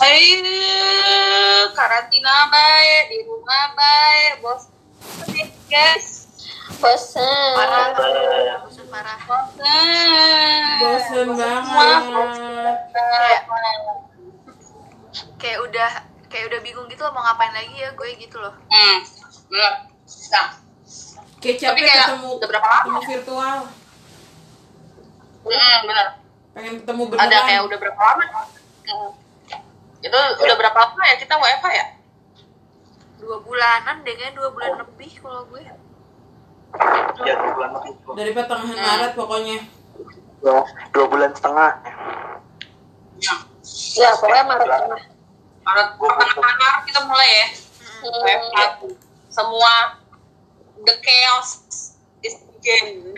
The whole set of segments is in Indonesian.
Ayo, karantina baik, di rumah baik, bos. Guys, bosen parah. bosan parah Bosen. Bosen banget. Kayak- kayak udah kayak udah bingung gitu loh mau ngapain lagi ya gue gitu loh Hmm, bener. Nah, Kayak capek Tapi kayak ketemu udah berapa lama? ketemu virtual. hmm, bener. Pengen ketemu beneran. Ada kayak udah berapa lama? Hmm. Itu udah berapa lama ya kita WFH ya? dua bulanan deh kayaknya dua bulan lebih kalau gue Ya, dua bulan lebih. dari pertengahan Hmm. Maret pokoknya. Dua, dua bulan setengah. Ya. ya pokoknya maret Maret, pertengahan Maret kita mulai ya. Hmm. WFH. Semua the chaos is begin.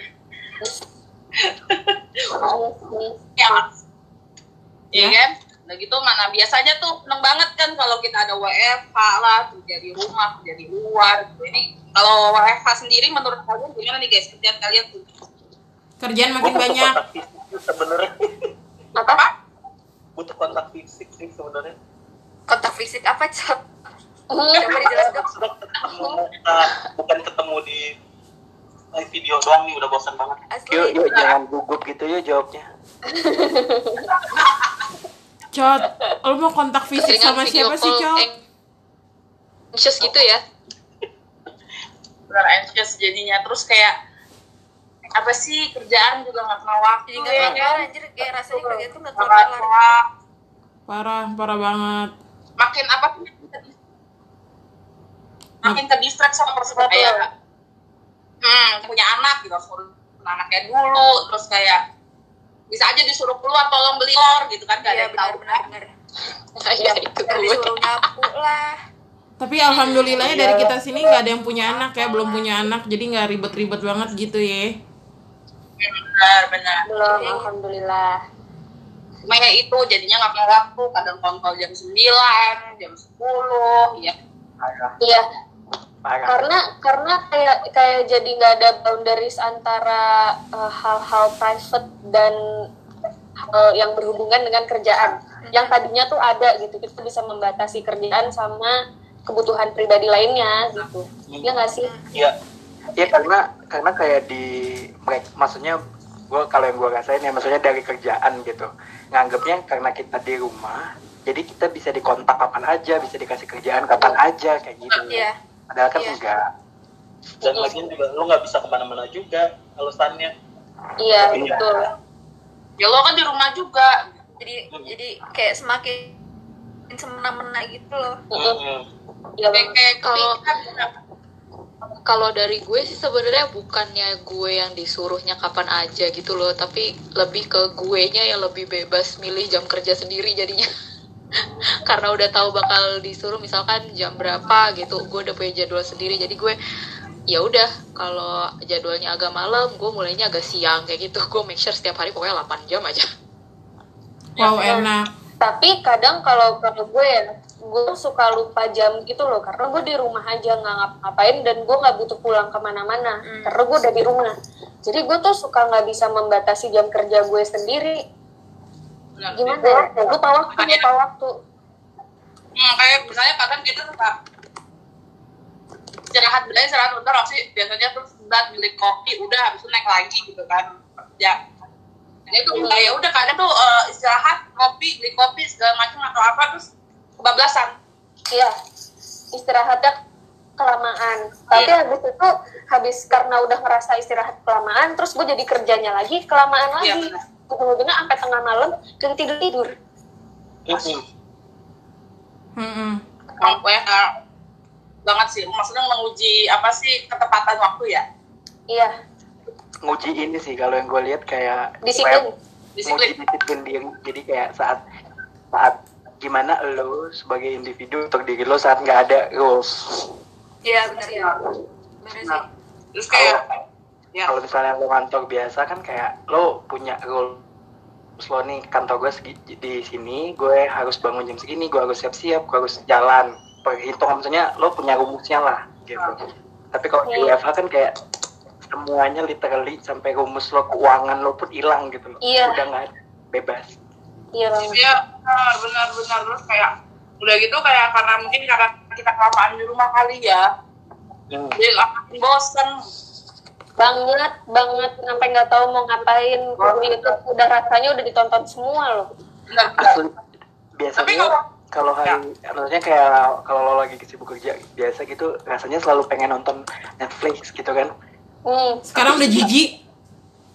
chaos. Iya kan? Nah gitu mana biasanya tuh seneng banget kan kalau kita ada WFH lah, kerja di rumah, kerja di luar. gitu. Ini kalau WFH sendiri menurut kalian gimana nih guys kerjaan kalian tuh? Kerjaan makin butuh banyak. kontak fisik sih sebenarnya. apa butuh kontak fisik sih sebenarnya. kontak fisik apa cok Hmm. coba dijelaskan ketemu muka, bukan ketemu di live video doang nih udah bosan banget. asli Yuk, yuk jangan gugup gitu yuk jawabnya. Cot, lo mau kontak fisik sama siapa sih, Cot? anxious gitu ya? Benar anxious jadinya. Terus kayak apa sih kerjaan juga nggak kenal waktu jadi nggak ya kelar kan? anjir kayak rasanya kerja tuh nggak kelar kelar kelar. Parah, parah banget. makin apa makin ke distract sama persoalan kayak hmm, punya anak gitu harus anaknya dulu. Terus kayak bisa aja disuruh keluar tolong beli telur gitu kan gak ada iya yang benar tahu. benar benar ya itu Ntar gue. disuruh nyapu lah. Tapi alhamdulillahnya dari kita sini nggak ada yang punya anak ya, belum punya anak, jadi nggak ribet-ribet banget gitu ya. benar benar. Belum alhamdulillah. Cuma ya itu jadinya nggak kenal waktu kadang kontrol jam 9, jam 10 ya iya Parah. karena karena kayak kayak jadi nggak ada boundaries antara uh, hal-hal private dan hal yang berhubungan dengan kerjaan. Yang tadinya tuh ada gitu kita bisa membatasi kerjaan sama kebutuhan pribadi lainnya gitu. Ya nggak sih? Iya. Ya karena karena kayak di maksudnya gue kalau yang gue rasain ya maksudnya dari kerjaan gitu. Nganggapnya karena kita di rumah jadi kita bisa dikontak kapan aja bisa dikasih kerjaan kapan aja kayak gitu. Iya padahal kan Iya. enggak. Dan lagian juga lu nggak bisa ke mana-mana juga alasannya. iya betul. Ya lo kan di rumah juga jadi jadi kayak semakin semena-mena gitu loh. Mm-mm. iya. Kayak banget kayak Kalau- kalau dari gue sih sebenarnya bukannya gue yang disuruhnya kapan aja gitu loh tapi lebih ke gue nya yang lebih bebas milih jam kerja sendiri jadinya karena udah tahu bakal disuruh misalkan jam berapa gitu gue udah punya jadwal sendiri. Jadi gue ya udah kalau jadwalnya agak malam gue mulainya agak siang kayak gitu. Gue make sure setiap hari pokoknya 8 jam aja. Wow, enak. tapi kadang kalau kalau gue ya gue suka lupa jam gitu loh. Karena gue di rumah aja nggak ngapa-ngapain dan gue nggak butuh pulang ke mana-mana. Hmm. karena gue udah di rumah. Jadi gue tuh suka nggak bisa membatasi jam kerja gue sendiri Gimana ya lupa waktu lupa waktu. Hmm, kayak misalnya kadang kita suka istirahat bilangnya istirahat bentar sih biasanya terus sebat beli kopi udah habis itu naik lagi gitu kan. Kerja dan itu enggak ya udah kadang tuh eh, istirahat kopi beli kopi segala macam atau apa terus kebablasan. Iya, istirahatnya kelamaan. Tapi Iya. habis itu, habis karena udah ngerasa istirahat kelamaan, terus gue jadi kerjanya lagi, kelamaan Iya, lagi. benar. Ujung-ujungnya sampai tengah malam dan tidur-tidur. Mm-mm. Mm-mm. emang WFH banget sih maksudnya menguji apa sih ketepatan waktu ya Iya, nguji ini sih kalau yang gue lihat kayak disiplin. disiplin disiplin diri jadi kayak saat saat gimana lo sebagai individu untuk diri lo saat nggak ada rules iya benar ya benar sih. Nah, terus kayak ya. kalau misalnya lo kantor biasa kan kayak lo punya rule lo nih kantor gue segi- di sini gue harus bangun jam segini gue harus siap-siap gue harus jalan perhitungan maksudnya lo punya rumusnya lah gitu. Tapi kalau di Iya. WFH kan kayak semuanya literally sampai rumus lo keuangan lo pun hilang gitu loh. Iya. udah nggak bebas. Iya banget Iya, benar, benar, benar. Terus kayak udah gitu kayak karena mungkin karena kita kelamaan di rumah kali ya. Hmm. Jadi makin bosen. banget banget sampai nggak tahu mau ngapain di YouTube udah rasanya udah ditonton semua loh Benar. Asli, Tapi biasanya kalau- kalau hari maksudnya kayak kalau lo lagi sibuk kerja biasa gitu rasanya selalu pengen nonton Netflix gitu kan hmm. Sekarang udah jijik.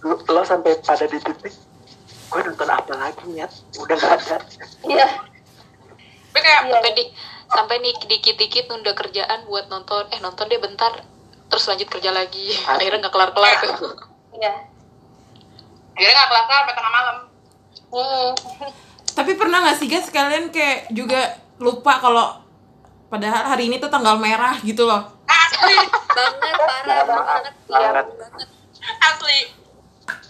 lo, lo sampai pada di titik gue nonton apa lagi nyet udah nggak ada iya Tapi kayak iya di sampai nih dikit-dikit nunda kerjaan buat nonton eh nonton deh bentar terus lanjut kerja lagi akhirnya nggak kelar-kelar tuh iya akhirnya nggak kelar sampai tengah malam. hmm. Tapi pernah gak sih guys kalian kayak juga lupa kalau padahal hari ini tuh tanggal merah gitu loh. Asli, banget parah banget Iya. banget asli.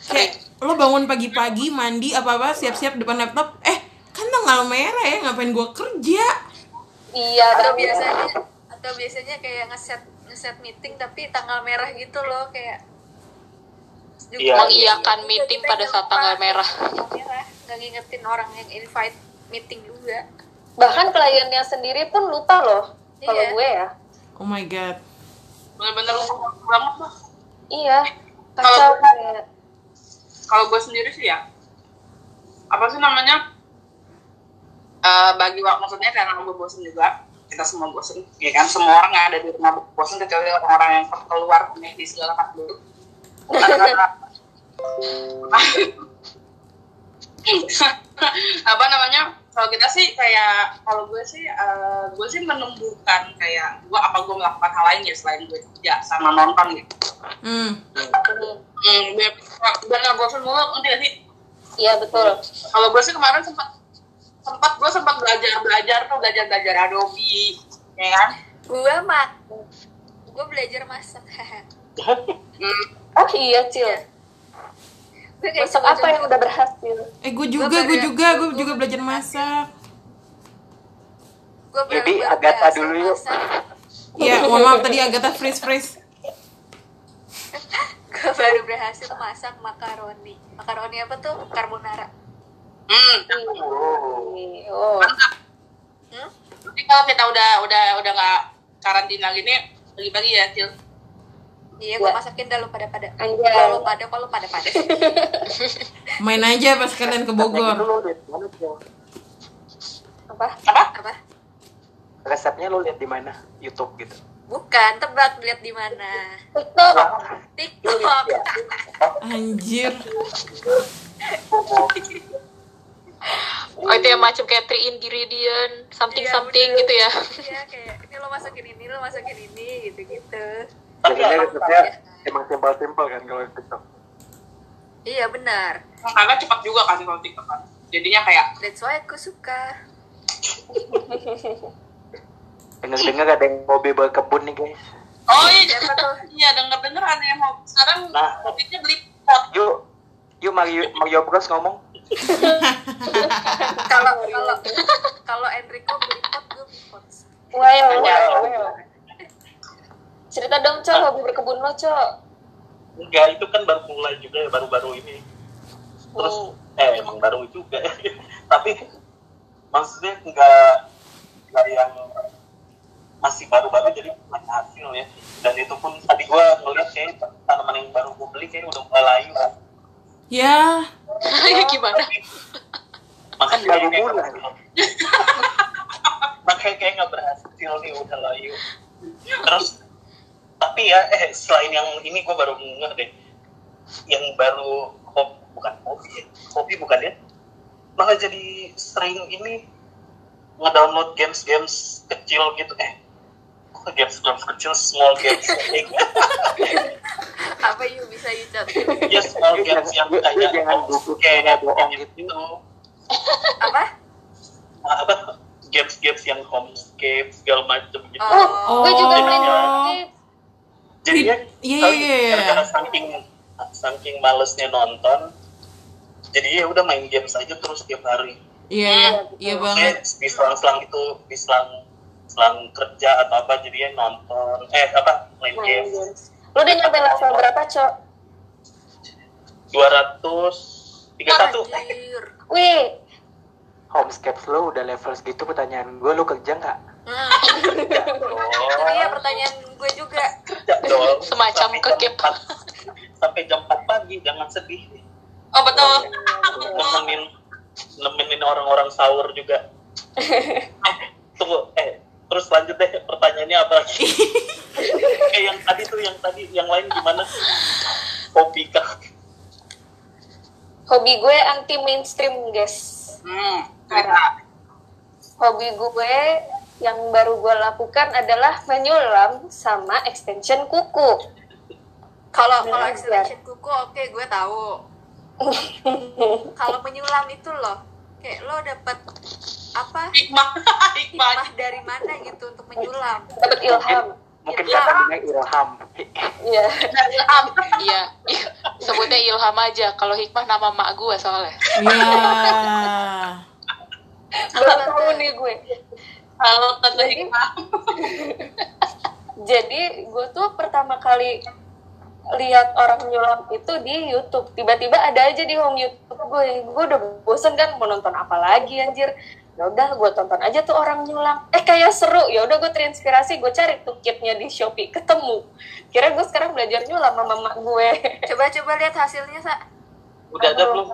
Kayak lo bangun pagi-pagi mandi apa-apa siap-siap depan laptop, eh kan tanggal merah ya ngapain gua kerja? Iya atau banget. biasanya atau biasanya kayak ngeset ngeset meeting tapi tanggal merah gitu loh kayak juga Iya. mengiyakan Iya, meeting pada saat tanggal merah tanggal merah nggak ngingetin orang yang invite meeting juga bahkan kliennya sendiri pun lupa loh kalau Iya. gue ya Oh my god. Bener-bener lupa banget lah. iya Kalau- Kalau gue sendiri sih ya, apa sih namanya? Eh bagi waktu maksudnya karena gue bosen juga, kita semua bosen, ya kan? Semua orang yang ada di rumah bosen kecuali orang-orang yang keluar di segala macam dulu. apa namanya kalau kita sih kayak kalau gue sih eh, gue sih menumbuhkan kayak gue apa gue melakukan hal lain ya selain gue kerja sama nonton gitu Hmm. hmm, biar nggak bosan mulu gak sih iya betul kalau gue sih kemarin sempat sempat gue sempat belajar belajar tuh belajar belajar Adobe ya kan? Gue mak gue belajar masak. Hmm, oh iya cil. Gue kayak masak apa yang udah berhasil? Eh gue juga, Gua gue juga, gue gua juga belajar masak. gue Jadi, Agatha dulu yuk. Iya, mohon maaf tadi Agatha freeze freeze. gue baru berhasil masak makaroni. Makaroni apa tuh? Carbonara hmm. oh mantap hmm? Jadi kalau kita udah udah udah nggak karantina gini pagi-pagi ya Cil. Iya gue masakin dah lu pada pada Anjay. kalau pada kalau pada pada Main aja pas kalian ke Bogor. apa? Apa? Apa? Resepnya lo lihat di mana? YouTube gitu. Bukan tebak lihat di mana. TikTok. TikTok. Anjir. oh itu yang macam kayak three ingredient something Iya, something bener. gitu ya. Iya kayak ini lo masukin ini lo masukin ini gitu gitu biasanya resepnya emang simpel-simpel kan kalau di TikTok. Iya benar. Karena cepat juga kan kalau TikTok kan. Jadinya kayak that's why aku suka. Dengar-dengar ada yang hobi berkebun nih guys. Oh iya. Iya denger denger ada yang mau. Sekarang Nah. hobinya beli pot. Yuk yuk Mario Mario Bros ngomong. Kalau kalau kalau Enrico beli pot gue beli pot. Wow cerita dong cok hobi berkebun lo cok. Enggak itu kan baru mulai juga ya baru-baru ini. Terus Hmm. eh emang baru juga. Tapi maksudnya enggak enggak yang masih baru-baru jadi ada hasil ya. Dan itu pun tadi gua ngeliat kayak tanaman yang baru gua beli kayak udah mulai layu Ya, ya gimana? Kan baru kayak mulai. makanya kayak nggak berhasil nih udah layu terus tapi ya eh selain yang ini gue baru ngeh deh. Yang baru hobi bukan hobi ya hobi bukan ya. Malah jadi sering ini ngedownload games-games kecil gitu. Eh kok games-games kecil small games apa yuk bisa Cot? ya small games yang kayak jangan kayak bohong gitu gitu. apa Ah, apa games-games yang homescape segala macem gitu oh, gue juga main Oh. Skip. jadinya kali iya, iya. gara-gara saking saking malesnya nonton jadi ya udah main games aja terus tiap hari iya, iya banget. Kayak di selang-selang itu di selang selang kerja atau apa jadinya nonton eh apa main main games games lo udah nyampe level berapa cok 231 anjir wih homescapes lo udah level segitu pertanyaan gue lo kerja nggak Nah, itu dong. dia pertanyaan gue juga. Kerja dong. Semacam kekep. jam 4 Sampai jam 4 pagi, jangan sedih. Oh betul. Nemenin nemenin orang-orang sahur juga. Eh, tunggu, eh terus lanjut deh pertanyaannya apa lagi? eh yang tadi tuh yang tadi yang lain gimana? Hobi kah? Hobi gue anti mainstream, guys. Hmm. cerita. Hobi gue yang baru gue lakukan adalah menyulam sama extension kuku. Kalau kalau extension kuku oke gue tahu. Kalau menyulam itu loh, kayak lo dapet apa? Hikmah, hikmah. Hikmah dari mana gitu untuk menyulam? Dapat ilham. mungkin Ilham. katanya ilham Iya. Ilham. Iya, iya. sebutnya Ilham aja. Kalau Hikmah nama mak gue soalnya. Iya. Belum tahu nih gue. Halo tante hikmah. Jadi gue tuh pertama kali lihat orang nyulam itu di YouTube. Tiba-tiba ada aja di home YouTube gue. Gue udah bosen kan mau nonton apa lagi anjir. Ya udah gue tonton aja tuh orang nyulam. Eh kayak seru. Ya udah gue terinspirasi. Gue cari tuh kitnya di Shopee. Ketemu. Kira gue sekarang belajar nyulam sama mama gue. Coba-coba lihat hasilnya, Sa. Udah ada belum?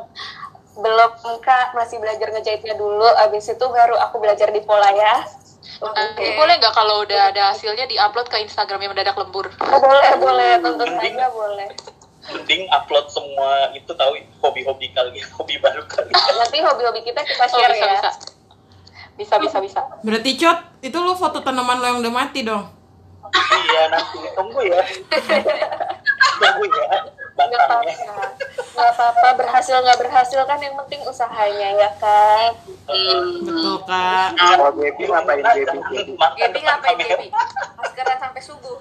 Belum kak. Masih belajar ngejahitnya dulu. Abis itu baru aku belajar di pola ya. Nanti boleh nggak kalau udah ada hasilnya diupload ke Instagramnya mendadak lembur? Oh, boleh, boleh. Tonton saja boleh. Mending upload semua itu tahu hobi-hobi kalian, hobi baru kalian. Nanti hobi-hobi kita kita Oh, share bisa, ya. bisa. Bisa, bisa, bisa. Berarti Cot, itu lo foto tanaman lo yang udah mati dong. iya nanti tunggu ya. tunggu ya nggak apa-apa nggak apa-apa berhasil nggak berhasil kan yang penting usahanya ya kan Hmm. Betul, Kak. kalau Gaby ngapain Gaby depan ngapain. Gaby? Maskeran sampai subuh.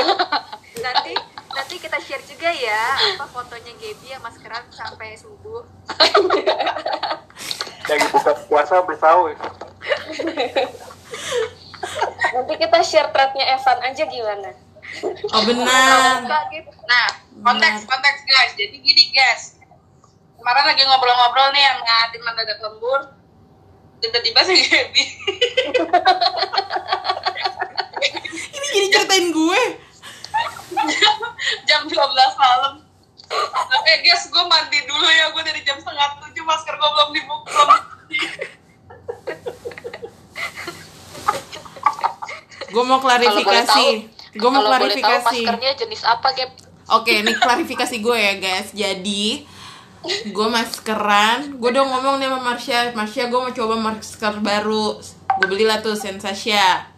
nanti nanti kita share juga ya apa fotonya Gaby yang maskeran sampai subuh. dari buka puasa sampai sahur nanti kita share threadnya Evan aja gimana Oh benar. Nah, konteks konteks guys. Jadi gini guys. Kemarin lagi ngobrol-ngobrol nih yang ngatin mendadak lembur. Tiba-tiba si Gaby. Ini jadi ceritain gue. jam 12 malam. Oke guys, gue mandi dulu ya. Gue dari jam setengah tujuh masker gue belum dibuka. Belum Gue mau klarifikasi. Gue mau boleh tahu klarifikasi. maskernya jenis apa, Gap? Oke, ini klarifikasi gue ya guys. Jadi gue maskeran, gue udah ngomong nih sama Marsha, Marsha gue mau coba masker baru. Gue belilah tuh Sensasya.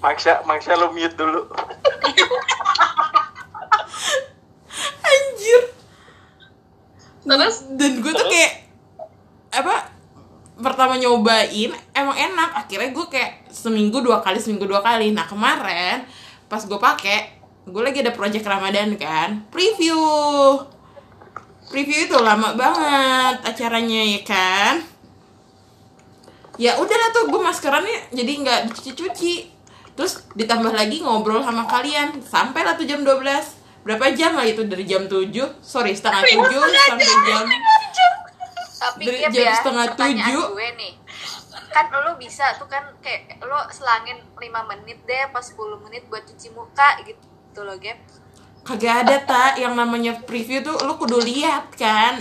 Maksya Maksya lo mute dulu Anjir. Terus? Dan gue tuh kayak apa? Pertama nyobain emang enak. Akhirnya gue kayak seminggu dua kali, seminggu dua kali. Nah kemarin pas gue pakai, gue lagi ada project Ramadan kan, preview. Preview itu lama banget acaranya ya kan. Ya udahlah tuh gue maskerannya jadi nggak dicuci-cuci. Terus ditambah lagi ngobrol sama kalian sampai lah tuh jam 12 berapa jam lah itu dari jam 7 sorry setengah 7 sampai jam Tapi Dari jam ya, setengah pertanyaan tujuh. gue nih. Kan lo bisa tuh kan kayak lo selangin 5 menit deh pas 10 menit buat cuci muka gitu loh, Gap. kagak ada tak yang namanya preview tuh lu kudu lihat kan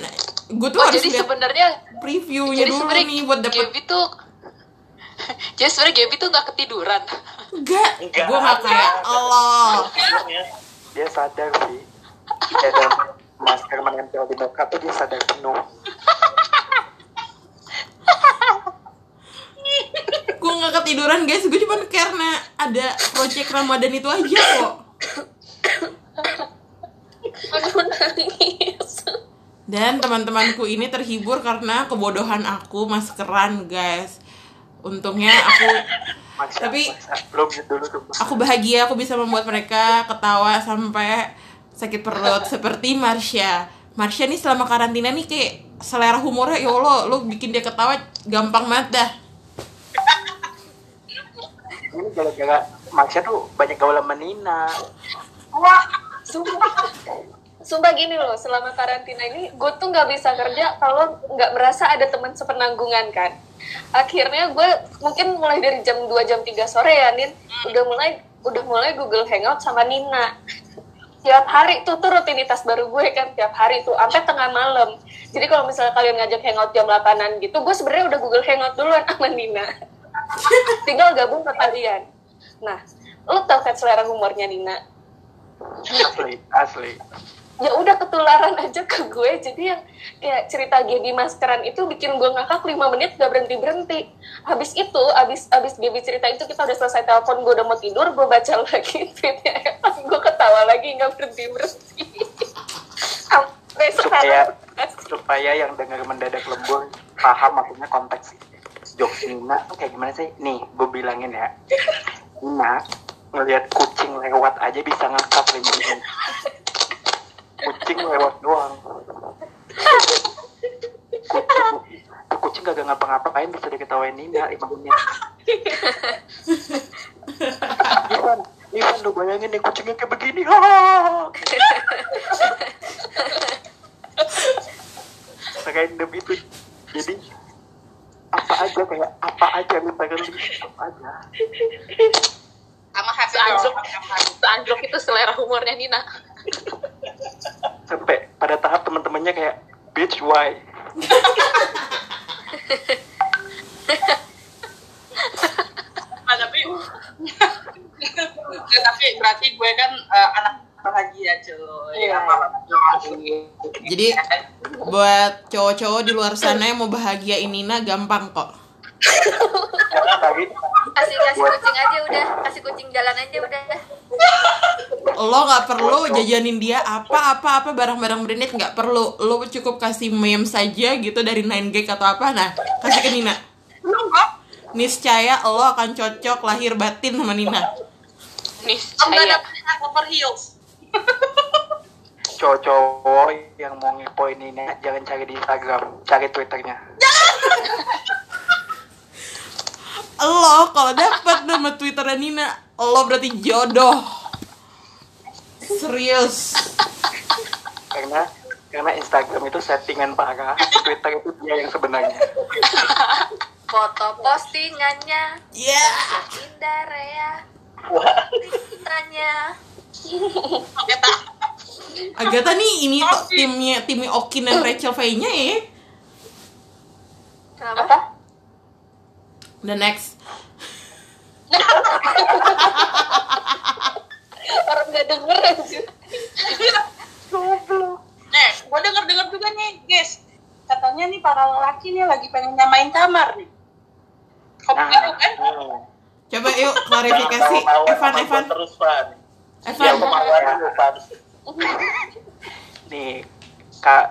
gue tuh Oh, harus jadi sebenarnya previewnya dulu nih buat dapet tuh jadi sebenarnya Gaby tuh nggak ketiduran. enggak. Enggak. gue gak kayak Allah. Dia sadar sih. Dia ada masker menempel di muka tuh dia sadar penuh. Gue gak ketiduran guys. Gue cuma karena ada project Ramadan itu aja kok. Aduh nangis. Dan teman-temanku ini terhibur karena kebodohan aku maskeran guys untungnya aku Maksya, Tapi- lo mute dulu tuh. aku bahagia aku bisa membuat mereka ketawa sampai sakit perut. Seperti Marsha. Marsha nih selama karantina nih kayak selera humornya ya Allah, lu bikin dia ketawa gampang banget dah. ini gara-gara Maksya tuh banyak gaul sama Nina. Sumpah sumpah gini loh selama karantina ini gue tuh nggak bisa kerja kalau nggak merasa ada teman sepenanggungan kan? Akhirnya gue mungkin mulai dari jam 2 jam 3 sore ya Nin. Udah mulai udah mulai Google Hangout sama Nina. Tiap hari tuh tuh rutinitas baru gue kan tiap hari tuh sampai tengah malam. Jadi kalau misalnya kalian ngajak hangout jam 8an gitu gue sebenarnya udah Google Hangout duluan sama Nina. Tinggal gabung ke kalian. Nah lo tau kan selera humornya Nina? Asli asli ya udah ketularan aja ke gue. Jadi yang kayak cerita Gaby maskeran itu bikin gue ngakak 5 menit gak berhenti berhenti habis itu habis habis Gaby cerita itu kita udah selesai telepon gue udah mau tidur gue baca lagi tweetnya pas gue ketawa lagi nggak berhenti berhenti sampai supaya supaya yang dengar mendadak lembur paham maksudnya konteks jokes Nina kayak gimana sih? Nih gue bilangin ya. Nina ngelihat kucing lewat aja bisa ngakak lima menit kucing lewat doang. Kucing kucing kagak ngapa-ngapain bisa diketawain Nina lima menit. Ivan Ivan lu bayangin nih kucingnya kayak begini. Ha random itu jadi apa aja kayak apa aja misalkan apa aja sama happy Seanjlok, girl seanjlok itu selera humornya Nina. sampai pada tahap teman-temannya kayak bitch why Ah, tapi Ya, tapi berarti gue kan eh, anak bahagia cuy Iya. Jadi buat cowok-cowok di luar sana yang mau bahagiain Nina gampang kok. tadi kasih kasih kucing aja udah kasih kucing jalan aja udah Lo nggak perlu jajanin dia apa-apa apa barang-barang branded nggak perlu. Lo cukup kasih meme saja gitu dari 9gag atau apa. Nah, kasih ke Nina. Niscaya lo akan cocok lahir batin sama Nina. Nih, I'm saya. gonna put that over heels cowok-cowok yang mau ngepoin ini jangan cari di Instagram cari Twitternya Lo kalau dapat nama Twitternya Nina, lo berarti jodoh. Serius. karena karena Instagram itu settingan parah Twitter itu dia yang sebenarnya. Foto postingannya. Ya. indah Rea. Wah, tanya Agatha. Nih ini tuh timnya timnya Okin dan Rachel Faye-nya ya. kenapa? Apa? The next. orang nggak denger aja. Nih gue denger denger juga nih guys. Katanya nih para lelaki nih lagi pengen nyamain kamar nih. Kok nah kan? hmm. Coba yuk klarifikasi. Mau-mau Evan Evan. terus Van. Ya Evan. kemauan dulu Van. Nih kak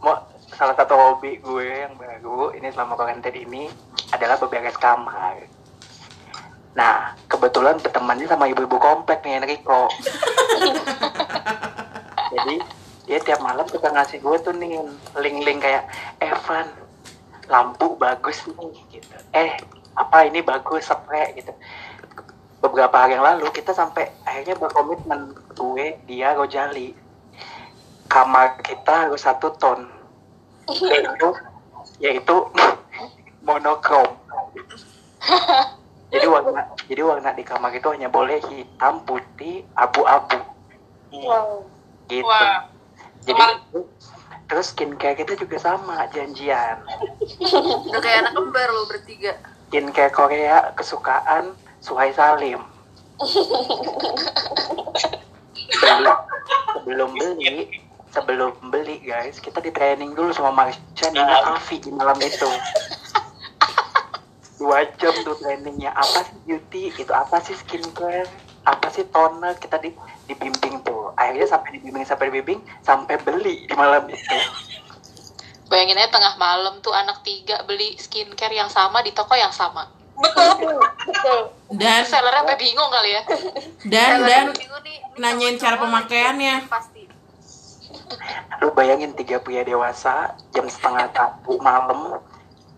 mau salah satu hobi gue yang baru ini selama karantina ini adalah beberes kamar nah kebetulan bertemannya sama ibu-ibu komplek nih Enrico. Jadi dia tiap malam suka ngasih gue tuh nih link-link kayak Evan lampu bagus nih gitu. Eh apa ini bagus spray gitu. Beberapa hari yang lalu kita sampai akhirnya berkomitmen gue dia Rojali kamar kita harus satu ton. Yaitu yaitu monokrom jadi warna jadi warna di kamar itu hanya boleh hitam putih abu-abu. Wow. Gitu. Wah. jadi Kemarin- terus skincare kita juga sama janjian. Udah kayak anak kembar lo bertiga. Skincare Korea kesukaan Suhai Salim. Sebelum sebelum beli sebelum beli guys kita di training dulu sama Marsha Nina Afi di malam itu dua jam tuh trainingnya. Apa sih beauty? Itu apa sih skincare? Apa sih toner? Kita di dibimbing tuh. Akhirnya sampai dibimbing sampai dibimbing sampai beli di malam itu. Bayangin aja tengah malam tuh anak tiga beli skincare yang sama di toko yang sama. betul. Betul. Dan Sellernya sampai bingung kali ya. dan dan bingung nih, ini nanyain cara pemakaiannya. pasti. Lu bayangin tiga pria dewasa jam setengah satu malam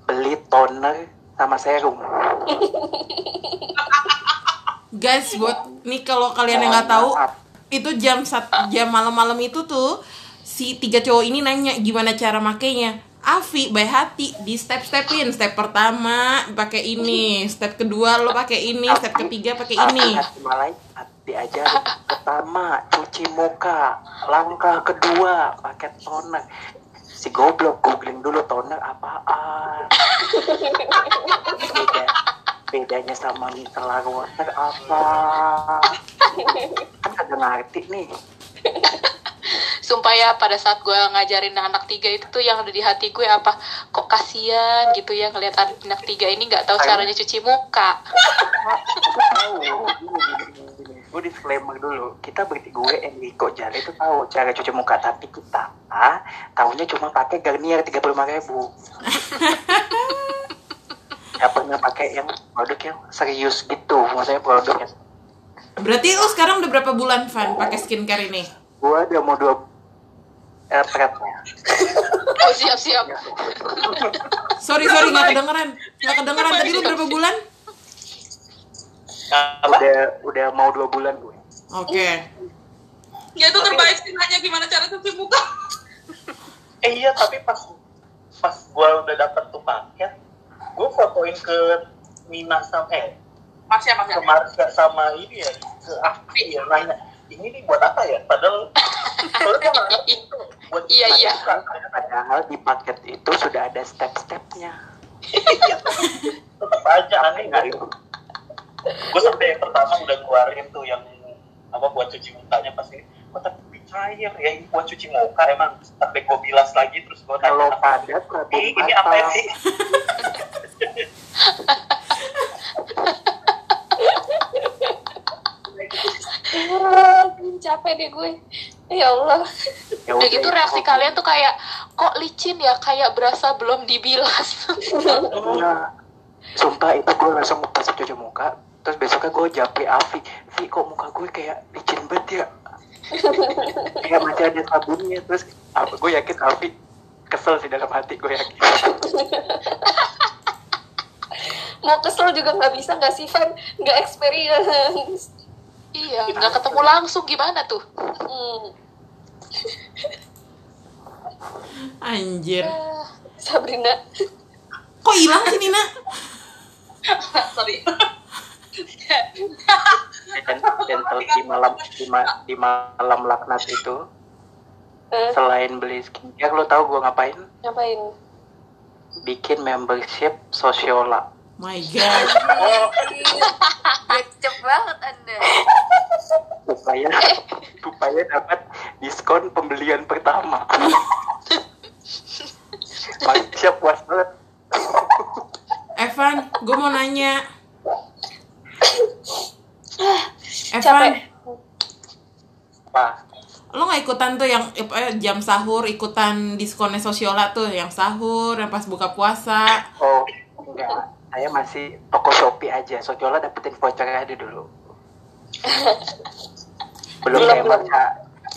beli toner sama serum. Guys buat nih kalau kalian yang nggak tahu itu jam sat, jam malam-malam itu tuh si tiga cowok ini nanya gimana cara makainya. Avi baik hati di step stepin step pertama pakai ini. Step kedua lo pakai ini. Step ketiga pakai ini. Diajar pertama cuci muka. Langkah kedua pakai toner si goblok googling dulu toner apaan? Beda, bedanya sama micellar water apa? Kan kagak ngerti nih. Sumpah ya pada saat gue ngajarin anak tiga itu tuh yang ada di hati gue apa kok kasihan gitu ya ngeliat anak tiga ini nggak tahu caranya cuci muka. Gue disclaimer dulu kita berarti gue Enrico Jare itu tahu cara cuci muka tapi kita ah, tahunya cuma pakai Garnier tiga puluh ribu. Gak pernah pakai yang produk yang serius gitu maksudnya produk yang berarti lo sekarang udah berapa bulan Van pakai skincare ini? Gue udah mau dua eh, prepnya Oh siap siap. sorry sorry nggak kedengeran. Nggak kedengeran. Tadi lo berapa bulan apa? Udah udah mau dua bulan gue oke. Ya itu terbaik sih nanya gimana cara cuci muka. eh iya tapi pas pas gua udah dapet tuh paket gua fotoin ke Mina sama eh Mas ya, mas ya. ke Marga sama ini ya ke Afi ya nanya ini nih buat apa ya? Padahal buat Iya, iya. padahal di paket itu sudah ada step-stepnya. Tetap aja aneh nggak? itu gue sampai yang pertama udah keluarin tuh yang apa buat cuci mukanya pas ini. Kok tapi cair ya ini buat cuci muka emang. Sampai gue bilas lagi terus gue kalau padat ini ini apa ya sih capek deh gue. Ya Allah. Ya Udah gitu reaksi kalian tuh kayak kok licin ya? Kayak berasa belum dibilas. Nah, sumpah itu gue langsung pas cuci muka terus besoknya gue japri Avi Vi kok muka gue kayak licin banget ya? Kayak masih ada sabunnya. Terus apa gue yakin Avi kesel sih dalam hati gue yakin. Mau kesel juga nggak bisa nggak sih Van? Nggak experience. Iya, nggak ketemu langsung gimana tuh? hmm. anjir. Sabrina. Kok hilang sih Nina? Sorry. Dan, di malam di, ma- di malam laknat itu. Eh, selain beli skincare lo tau gue ngapain? Ngapain? Bikin membership sosiola my god. Oh banget anda. supaya supaya dapat diskon pembelian pertama. Siap puas banget. Evan gue mau nanya Evan capek. Apa? Lo nggak ikutan tuh yang eh, jam sahur ikutan diskonnya sosiola tuh yang sahur yang pas buka puasa. Oh enggak. Saya masih toko shopee aja. Sosiola dapetin vouchernya aja dulu. Belum Belum, kayak belum.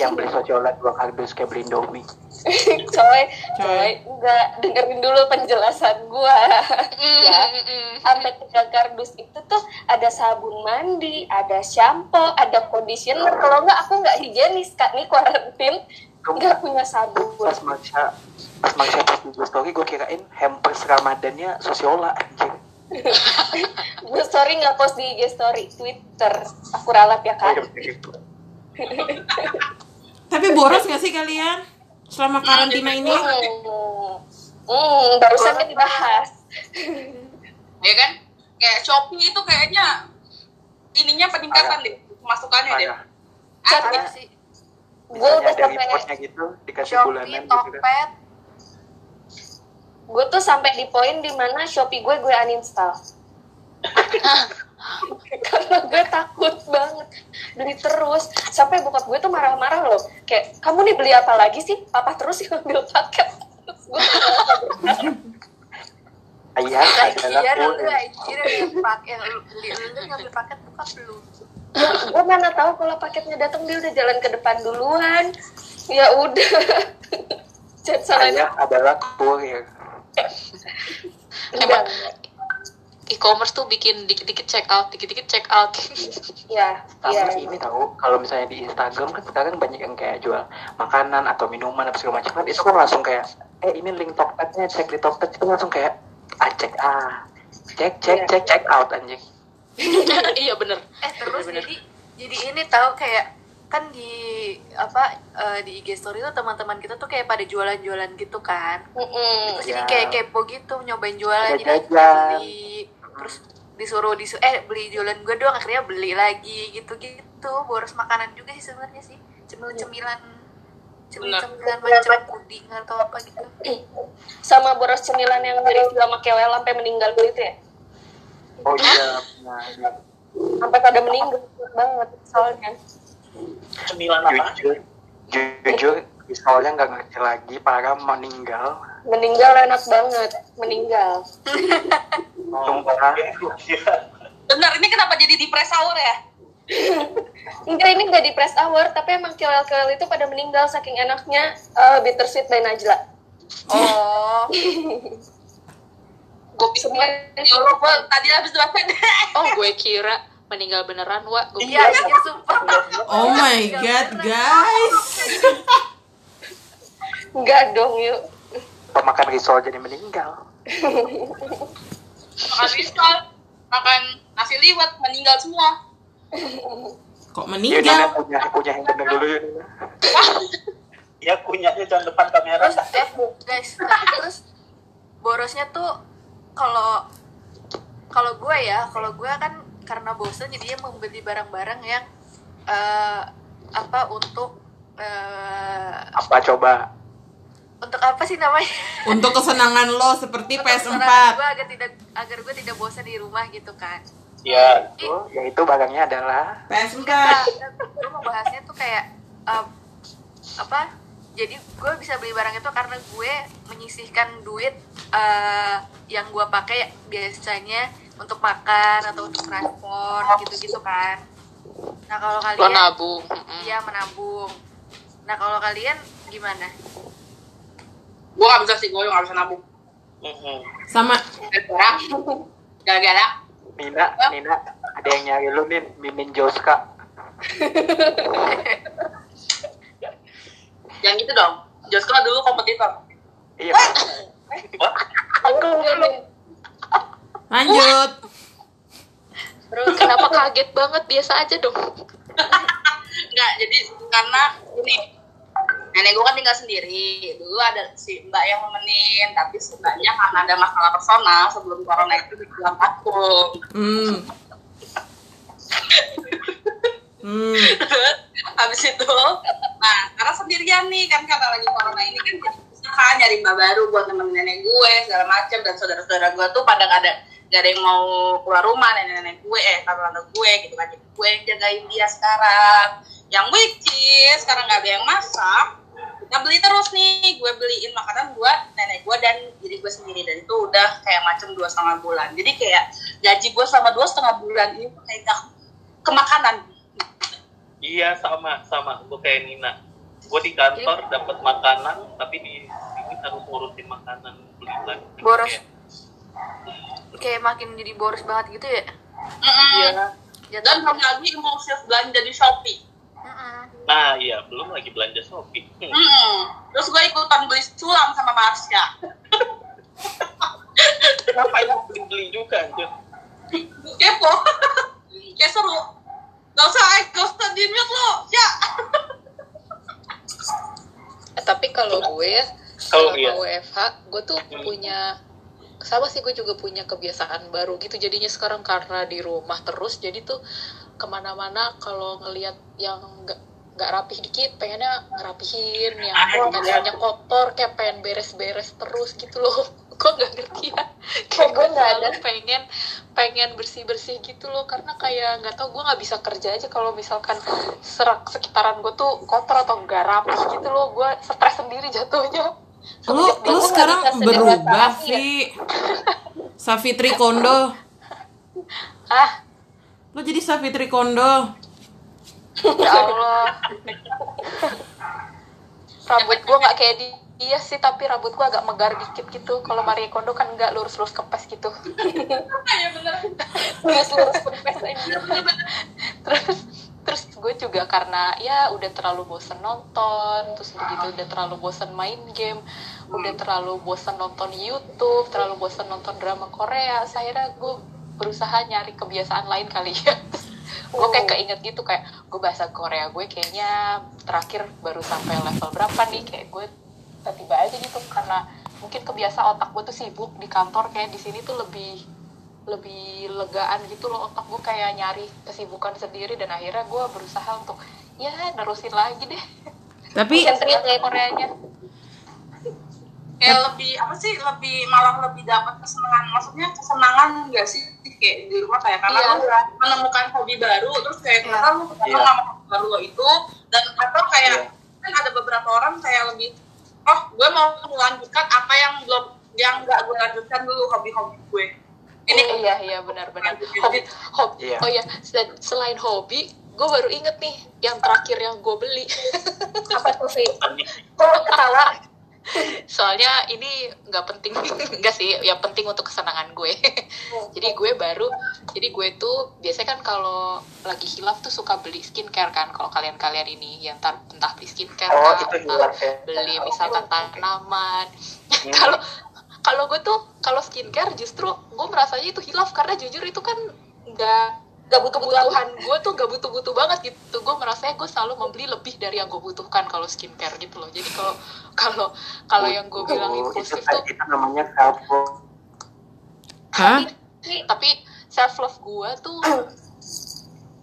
yang beli sosiola dua kardus kayak beli indomie coy Coy. coy nggak dengerin dulu penjelasan gua. Ya sampai tiga kardus itu tuh ada sabun mandi ada shampoo ada conditioner. Kalau nggak aku nggak higienis kak. Nih kuarantin nggak punya sabun. pas maca pas maca pas di story gue kirain hampers ramadannya sosiola anjir gue story nggak post di IG story Twitter. Aku ralat ya gitu. tapi boros nggak sih kalian selama karantina ini? Hmm, hmm, barusan kan dibahas. Ya kan? Kayak Shopee itu kayaknya ininya peningkatan deh masukannya deh. Ada Apa sih? gue udah ada sampai reportnya gitu dikasih Shopee, bulanan gitu kan. Gue tuh sampai di poin di mana Shopee gue gue uninstall karena gue takut banget. Beli terus. Sampai bokap gue tuh marah-marah loh. Kayak kamu nih beli apa lagi sih? Papa terus yang ambil paket. Ayah Iya, lu kulit anjir yang pakai lu beli lu ngambil paket buka belum? gue mana tahu kalau paketnya datang dia udah jalan ke depan duluan. Ya udah. Ayah adalah kurir enggak Ih, e-commerce tuh bikin dikit-dikit check out dikit-dikit check out. Iya, Sama iya. ini tahu. Kalau misalnya di Instagram kan sekarang banyak yang kayak jual makanan atau minuman apa segala macam. Kan itu kan langsung kayak eh ini link Tokpednya cek di Tokped itu langsung kayak ah cek ah cek cek cek check out anjing. Iya bener. Eh terus Bener-bener. jadi jadi ini tahu kayak kan di apa eh, di IG story tuh teman-teman kita tuh kayak pada jualan-jualan gitu kan. Mm-mm. terus jadi Ya. kayak kepo gitu nyobain jualan. Jadi beli terus disuruh disuruh eh beli jualan gue doang akhirnya beli lagi gitu gitu boros makanan juga sih sebenarnya sih cemil-cemilan cemil-cemilan macam puding atau apa gitu Sama boros cemilan yang direview sama Kewel sampai meninggal gitu ya. oh iya nah, Sampai pada meninggal banget soalnya. Cemilan apa? jujur jujur soalnya nggak ngerti lagi para meninggal Meninggal enak banget, meninggal. Sumpah. Iya. Bener, ini kenapa jadi di press hour ya? Enggak, ini enggak di press hour, tapi emang Kewel-Kewel itu pada meninggal saking enaknya eh, Bittersweet by Najla. oh Gue pikir, ya Allah, gue tadi habis baca oh gue kira meninggal beneran wa gue iya kira iya sumpah Oh my god, guys. Enggak dong, yuk. pemakan risol jadi meninggal makan risol, makan nasi liwet, meninggal semua. Kok ya Nina meninggal? punya punya yang bener dulu ya. Ya kunyahnya jangan depan kamera. terus eh guys terus borosnya tuh kalau kalau gue ya kalau gue kan karena bosen jadinya membeli barang-barang yang eh, apa untuk eh, apa coba untuk apa sih namanya Untuk kesenangan lo seperti Untuk PS4. kesenangan gue agar tidak agar gue tidak bosan di rumah gitu kan Ya, Ih, Oh, yaitu barangnya adalah PS4. gue mau bahasnya tuh kayak um, apa jadi gue bisa beli barang itu karena gue menyisihkan duit eh, yang gue pakai biasanya untuk makan atau untuk transport gitu-gitu kan nah kalau kalian nabung Mm-mm. iya menabung nah kalau kalian gimana Gue gak bisa sih, gue gak bisa nabung. mhm. Sama. Gara-gara, gara-gara, Nina Nina ada yang nyari lu nih Mimin Joska. Yang gitu dong. Josko dulu kompetitor. iya. Lanjut. Terus kenapa kaget banget? Biasa aja dong. Enggak, jadi karena ini nenek gue kan tinggal sendiri. Dulu ada si mbak yang nemenin, tapi si mbaknya karena ada masalah personal sebelum corona itu dibilang vakum. Hmm. Hmm. Terus habis itu, nah karena sendirian nih kan karena lagi corona ini kan jadi usaha nyari mbak baru buat nemenin nenek gue segala macam dan saudara-saudara gue tuh pada gak ada gak ada yang mau keluar rumah nenek-nenek gue eh tante-tante gue gitu kan jadi gue yang jagain dia sekarang yang which is sekarang gak ada yang masak kita beli terus nih gue beliin makanan buat nenek gue dan diri gue sendiri dan itu udah kayak macam dua setengah bulan jadi kayak gaji gue selama dua setengah bulan ini tuh kayak gak ke makanan Iya sama sama gue kayak Nina. Gue di kantor dapat makanan tapi di sini harus ngurusin makanan beli lagi. Boros. Kayak, kayak makin jadi boros banget gitu ya Mm-mm. Iya. dan belum lagi impulsif belanja di Shopee Mm-mm. Nah iya belum lagi belanja Shopee. Hmm. Mm-mm. terus gue ikutan beli sulam sama Marsha Ngapain lu beli beli juga anjir? kepo kayak seru gak usah eh, gak usah di mute lo ya Eh, tapi kalau gue ya Kalau iya. WFH gue tuh punya sama sih gue juga punya kebiasaan baru gitu jadinya sekarang karena di rumah terus jadi tuh ke mana-mana kalau ngelihat yang nggak nggak rapih dikit pengennya ngerapihin yang kamarnya kotor kayak pengen beres-beres terus gitu loh. Gue nggak ngerti ya. Kayak gue nggak selalu pengen pengen bersih-bersih gitu loh. Karena kayak nggak tau gue nggak bisa kerja aja kalau misalkan serak sekitaran gue tuh kotor atau nggak rapih gitu loh. Gue stres sendiri jatuhnya. Lu, lu sekarang berubah, ya? Vi. Safitri Kondo. ah Lu jadi Safitri Kondo. ya Allah rambut gue nggak kayak Iya sih, tapi rambut gua agak megar dikit gitu. Kalau Marie Kondo kan enggak lurus-lurus kepes gitu. Iya bener. lurus-lurus kempes aja terus terus gue juga karena ya udah terlalu bosen nonton terus begitu udah terlalu bosen main game udah terlalu bosen nonton YouTube terlalu bosen nonton drama Korea saya gue berusaha nyari kebiasaan lain kali ya. Gue kayak keinget gitu kayak gue bahasa Korea gue kayaknya terakhir baru sampai level berapa nih? Kayak gue tiba-tiba aja gitu karena mungkin kebiasa otak gue tuh sibuk di kantor kayak di sini tuh lebih lebih legaan gitu loh otak gue kayak nyari kesibukan sendiri dan akhirnya gue berusaha untuk ya nerusin lagi deh. Tapi ya Koreanya. Kayak lebih apa sih lebih malah lebih dapat kesenangan. Maksudnya kesenangan enggak sih kayak di rumah kayak karena Iya. lo menemukan hobi baru terus kayak Iya. karena lo ketemu Iya. sama hobi baru lo itu dan atau kayak Iya. kan ada beberapa orang kayak lebih oh gue mau melanjutkan apa yang belum yang nggak gue lanjutkan dulu hobi-hobi gue ini Oh, iya iya benar-benar hobi hobi Iya. oh ya dan selain hobi gue baru inget nih yang terakhir yang gue beli apa tuh sih kok ketawa soalnya ini nggak penting nggak sih yang penting untuk kesenangan gue jadi gue baru jadi gue tuh biasanya kan kalau lagi hilaf tuh suka beli skincare kan kalau kalian-kalian ini yang entar entah beli skincare Oh, kah, itu hilaf ya. beli misalkan tanaman Hmm. kalau kalau gue tuh kalau skincare justru gue merasanya itu hilaf karena jujur itu kan nggak gak butuh butuh kebutuhan gue tuh gak butuh-butuh banget gitu gue merasanya gue selalu membeli lebih dari yang gue butuhkan kalau skincare gitu loh jadi kalau kalau kalau yang gue bilang Oh, impulsif itu, tuh itu namanya self love. Hah? tapi self love gue tuh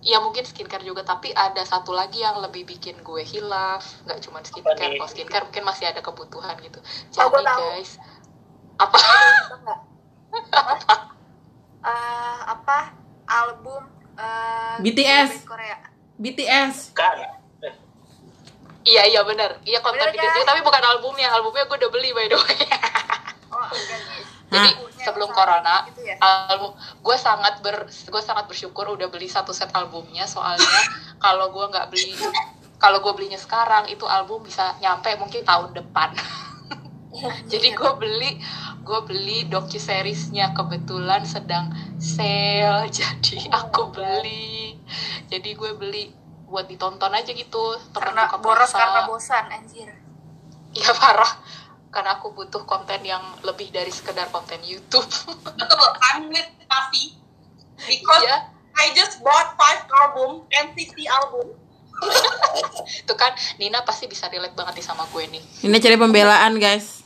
ya mungkin skincare juga tapi ada satu lagi yang lebih bikin gue hilaf nggak cuma skincare kalau skincare mungkin masih ada kebutuhan gitu Oh, jadi gue tahu. guys apa nggak? Eh, apa album eh, BTS. Korea BTS. Bukan. iya iya benar iya konten Bener, BTS kan? tapi bukan albumnya albumnya gue udah beli by the way oh jadi Lagunya sebelum corona gitu ya? album gue sangat ber gue sangat bersyukur udah beli satu set albumnya soalnya kalau gue nggak beli kalau gue belinya sekarang itu album bisa nyampe mungkin tahun depan jadi gue beli gue beli docu seriesnya kebetulan sedang sale jadi aku beli. Jadi gue beli buat ditonton aja gitu temen karena buka boros karena bosan anjir. Iya parah. Karena aku butuh konten yang lebih dari sekedar konten YouTube. Betul I'm with Taffy because Iya. I just bought five album NCT album. Itu kan Nina pasti bisa relate banget nih sama gue nih. Ini cari pembelaan, guys.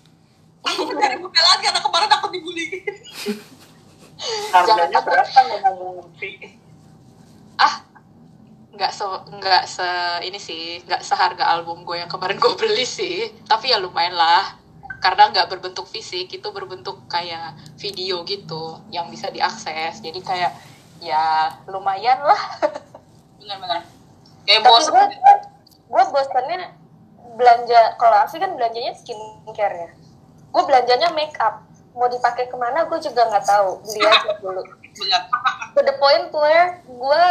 aku gue lagi karena kemarin aku dibully Harganya Jangan berapa ngomong fee? ah nggak se nggak se ini sih nggak seharga album gue yang kemarin gue beli sih. Tapi ya lumayan lah. Karena nggak berbentuk fisik itu berbentuk kayak video gitu yang bisa diakses. Jadi kayak ya lumayan lah. Benar-benar. Kayak bosan gue gue bosannya belanja kalau Afi kan belanjanya skincare ya. Gue belanjanya make up mau dipakai ke mana gue juga nggak tahu. Beli aja dulu. To the point where gue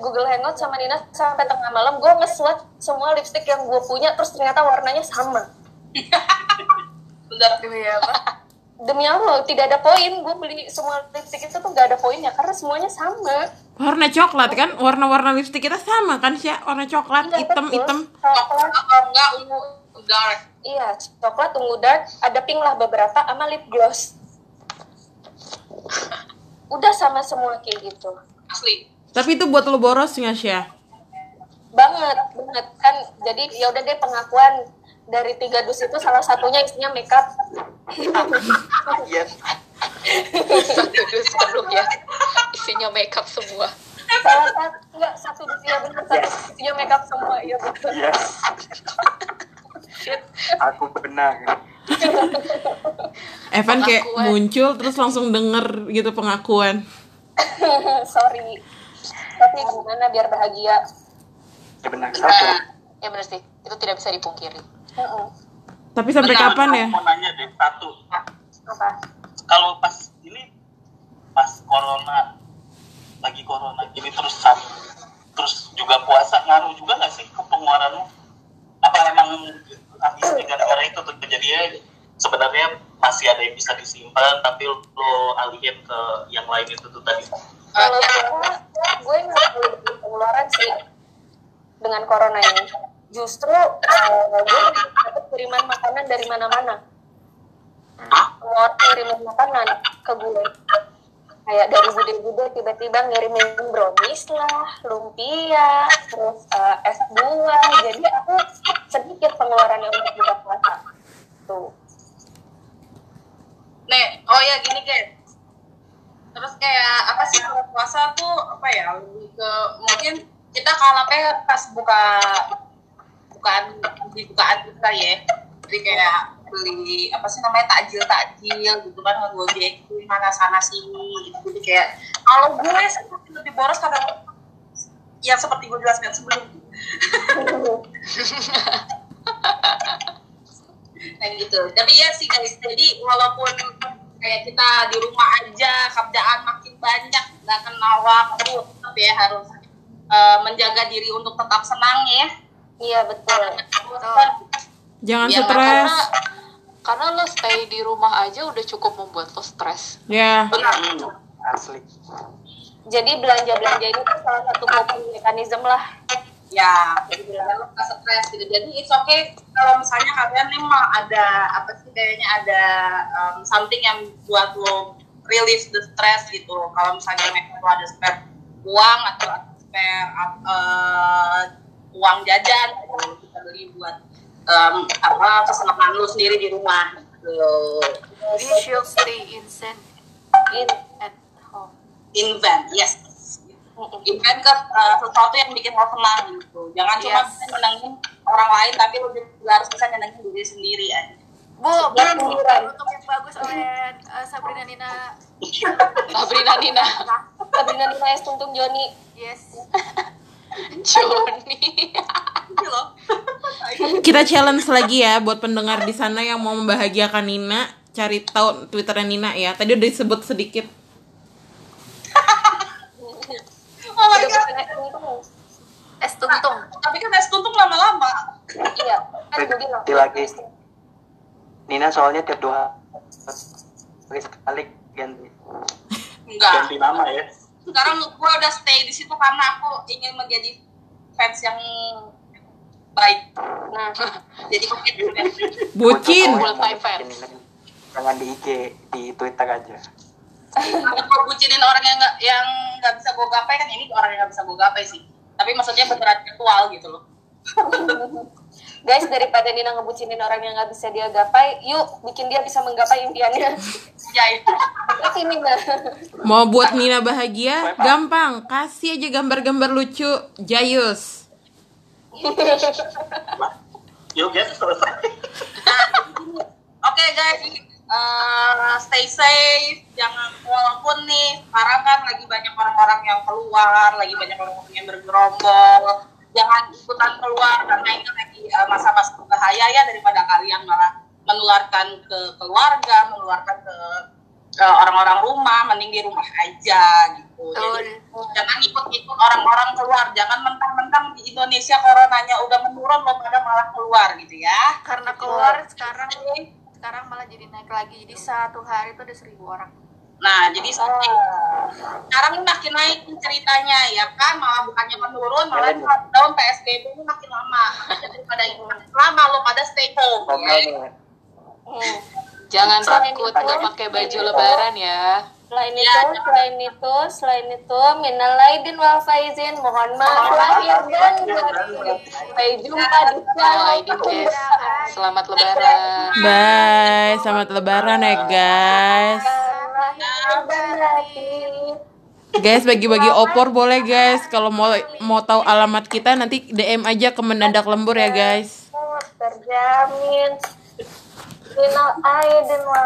Google Hangout sama Nina sampai tengah malam gue nge-swatch semua lipstick yang gue punya terus ternyata warnanya sama. Benar demi apa? Demi Allah tidak ada poin. Gue beli semua lipstick itu tuh gak ada poinnya karena semuanya sama. Warna coklat kan? Warna-warna lipstik kita sama kan, Sya? Warna coklat, Iya, hitam, hitam. coklat. Kalau enggak ungu dark iya coklat ungu dark ada pink lah beberapa sama lip gloss. Udah sama semua kayak gitu. Asli. Tapi itu buat lo boros nggak, Sya? banget banget. Kan jadi ya udah deh pengakuan. Dari tiga dus itu salah satunya isinya makeup. Yes. satu dus penuh ya. Isinya makeup semua. Salah satu enggak satu dus ya benar satu dus isinya makeup semua ya betul. Yes. Aku benar. Evan kayak Pengakuan. muncul terus langsung denger gitu pengakuan. sorry tapi gimana biar bahagia Ya benar. Satu. ya bener sih itu tidak bisa dipungkiri Heeh. Tapi sampai Benar, kapan ya? Mau nanya deh satu. apa Kalau pas ini pas corona lagi corona gini terus sam- terus juga puasa ngaruh juga nggak sih ke pengeluaranmu? Apa emang habis gara-gara itu tuh dia sebenarnya masih ada yang bisa disimpan tapi lo alihin ke yang lain itu tuh tadi Kalau gue, gue nggak pengeluaran sih dengan corona ini. Justru eh, gue dapat kiriman makanan dari mana-mana. Semua orang kirimin makanan ke gue. Kayak dari bude-bude tiba-tiba ngirimin brownies lah, lumpia, terus eh, es buah. Jadi aku sedikit pengeluarannya untuk buka puasa. Tuh. Nih, oh ya gini guys. Terus kayak apa sih kalau puasa tuh apa ya lebih ke mungkin kita kalapnya pas buka bukaan di bukaan kita ya. Jadi kayak beli apa sih namanya takjil takjil gitu kan ngegojek mana sana sini gitu. Jadi kayak kalau gue seperti lebih boros kadang ya seperti gue jelaskan sebelumnya kayak gitu tapi ya sih guys jadi walaupun kayak kita di rumah aja kerjaan makin banyak nggak kenal waktu tapi ya harus eh, menjaga diri untuk tetap senang ya Iya betul. Jangan Ya, stres. karena karena lo stay di rumah aja udah cukup membuat lo stres. Ya. benar asli Jadi belanja-belanja ini tuh salah satu coping mechanism lah. ya jadi biar lo nggak stres gitu jadi it's okay kalau misalnya kalian nih mah ada apa sih kayaknya ada um, something yang buat lo release the stress gitu kalau misalnya memang lo ada spare uang atau spare uh, uang jajan gitu, lo bisa beli buat um, apa kesenangan lo sendiri di rumah gitu. We should stay insane In, home. Invent yes invent ke uh, sesuatu yang bikin lo senang gitu jangan cuma Yes. bisa nyenengin orang lain tapi lo juga harus bisa nyenengin diri sendiri aja Bu, Ya, Bu, untuk yang bagus oleh uh, Sabrina Nina. Sabrina Nina, Sabrina Nina S. Tuntung Joni. Yes. Joni. gitu Kita challenge lagi ya buat pendengar di sana yang mau membahagiakan Nina, cari tahu Twitternya Nina ya. Tadi udah disebut sedikit. oh my Udah god bukan S. Tuntung. Es tuntung. tapi kan es tuntung lama-lama Iya. Kan gue bilang. Ganti lagi. Nina soalnya tiap dua hari sekali ganti enggak ganti nama ya sekarang gue udah stay di situ karena aku ingin menjadi fans yang baik Nah, jadi mungkin Bucin. Mau fans. bikin Nina. jangan di IG di Twitter aja kalau bucinin orang yang nggak yang nggak bisa gue gapai kan ini orang yang nggak bisa gue gapai sih tapi maksudnya beneran virtual gitu loh guys daripada Nina ngebucinin orang yang nggak bisa dia gapai, yuk bikin dia bisa menggapai impiannya. ya itu Kasih Nina. Mau buat Nina bahagia? Gampang. Kasih aja gambar-gambar lucu. Jayus. yuk guys selesai Oke guys, eh, stay safe. Jangan nih sekarang kan lagi banyak orang-orang yang keluar, lagi banyak orang-orang yang bergerombol. Jangan ikutan keluar karena ini lagi eh, masa-masa berbahaya ya daripada kalian malah menularkan ke keluarga, menularkan ke eh, orang-orang rumah. Mending di rumah aja gitu. Jadi, jangan ikut-ikut orang-orang keluar. Jangan mentang-mentang di Indonesia coronanya udah menurun, lo pada malah keluar gitu ya. Karena keluar sekarang sekarang malah jadi naik lagi. Jadi satu hari itu ada seribu orang. Nah, jadi sekarang ini makin naik ceritanya ya kan, malah bukannya menurun, malah lockdown PSBB ini makin lama. Daripada itu makin lama lo pada stay home. Ya. Hmm. Jangan takut nggak pakai baju lebaran ya. Selain Iya, itu, selain itu, selain itu, minal aidin wal faizin, mohon maaf lahir dan. Sampai jumpa di guys. Selamat lebaran. Bye. Selamat lebaran ya guys. Guys bagi-bagi opor boleh guys. Kalau mau mau tahu alamat kita nanti DM aja ke mendadak lembur ya guys. Terjamin. Minal aidin wal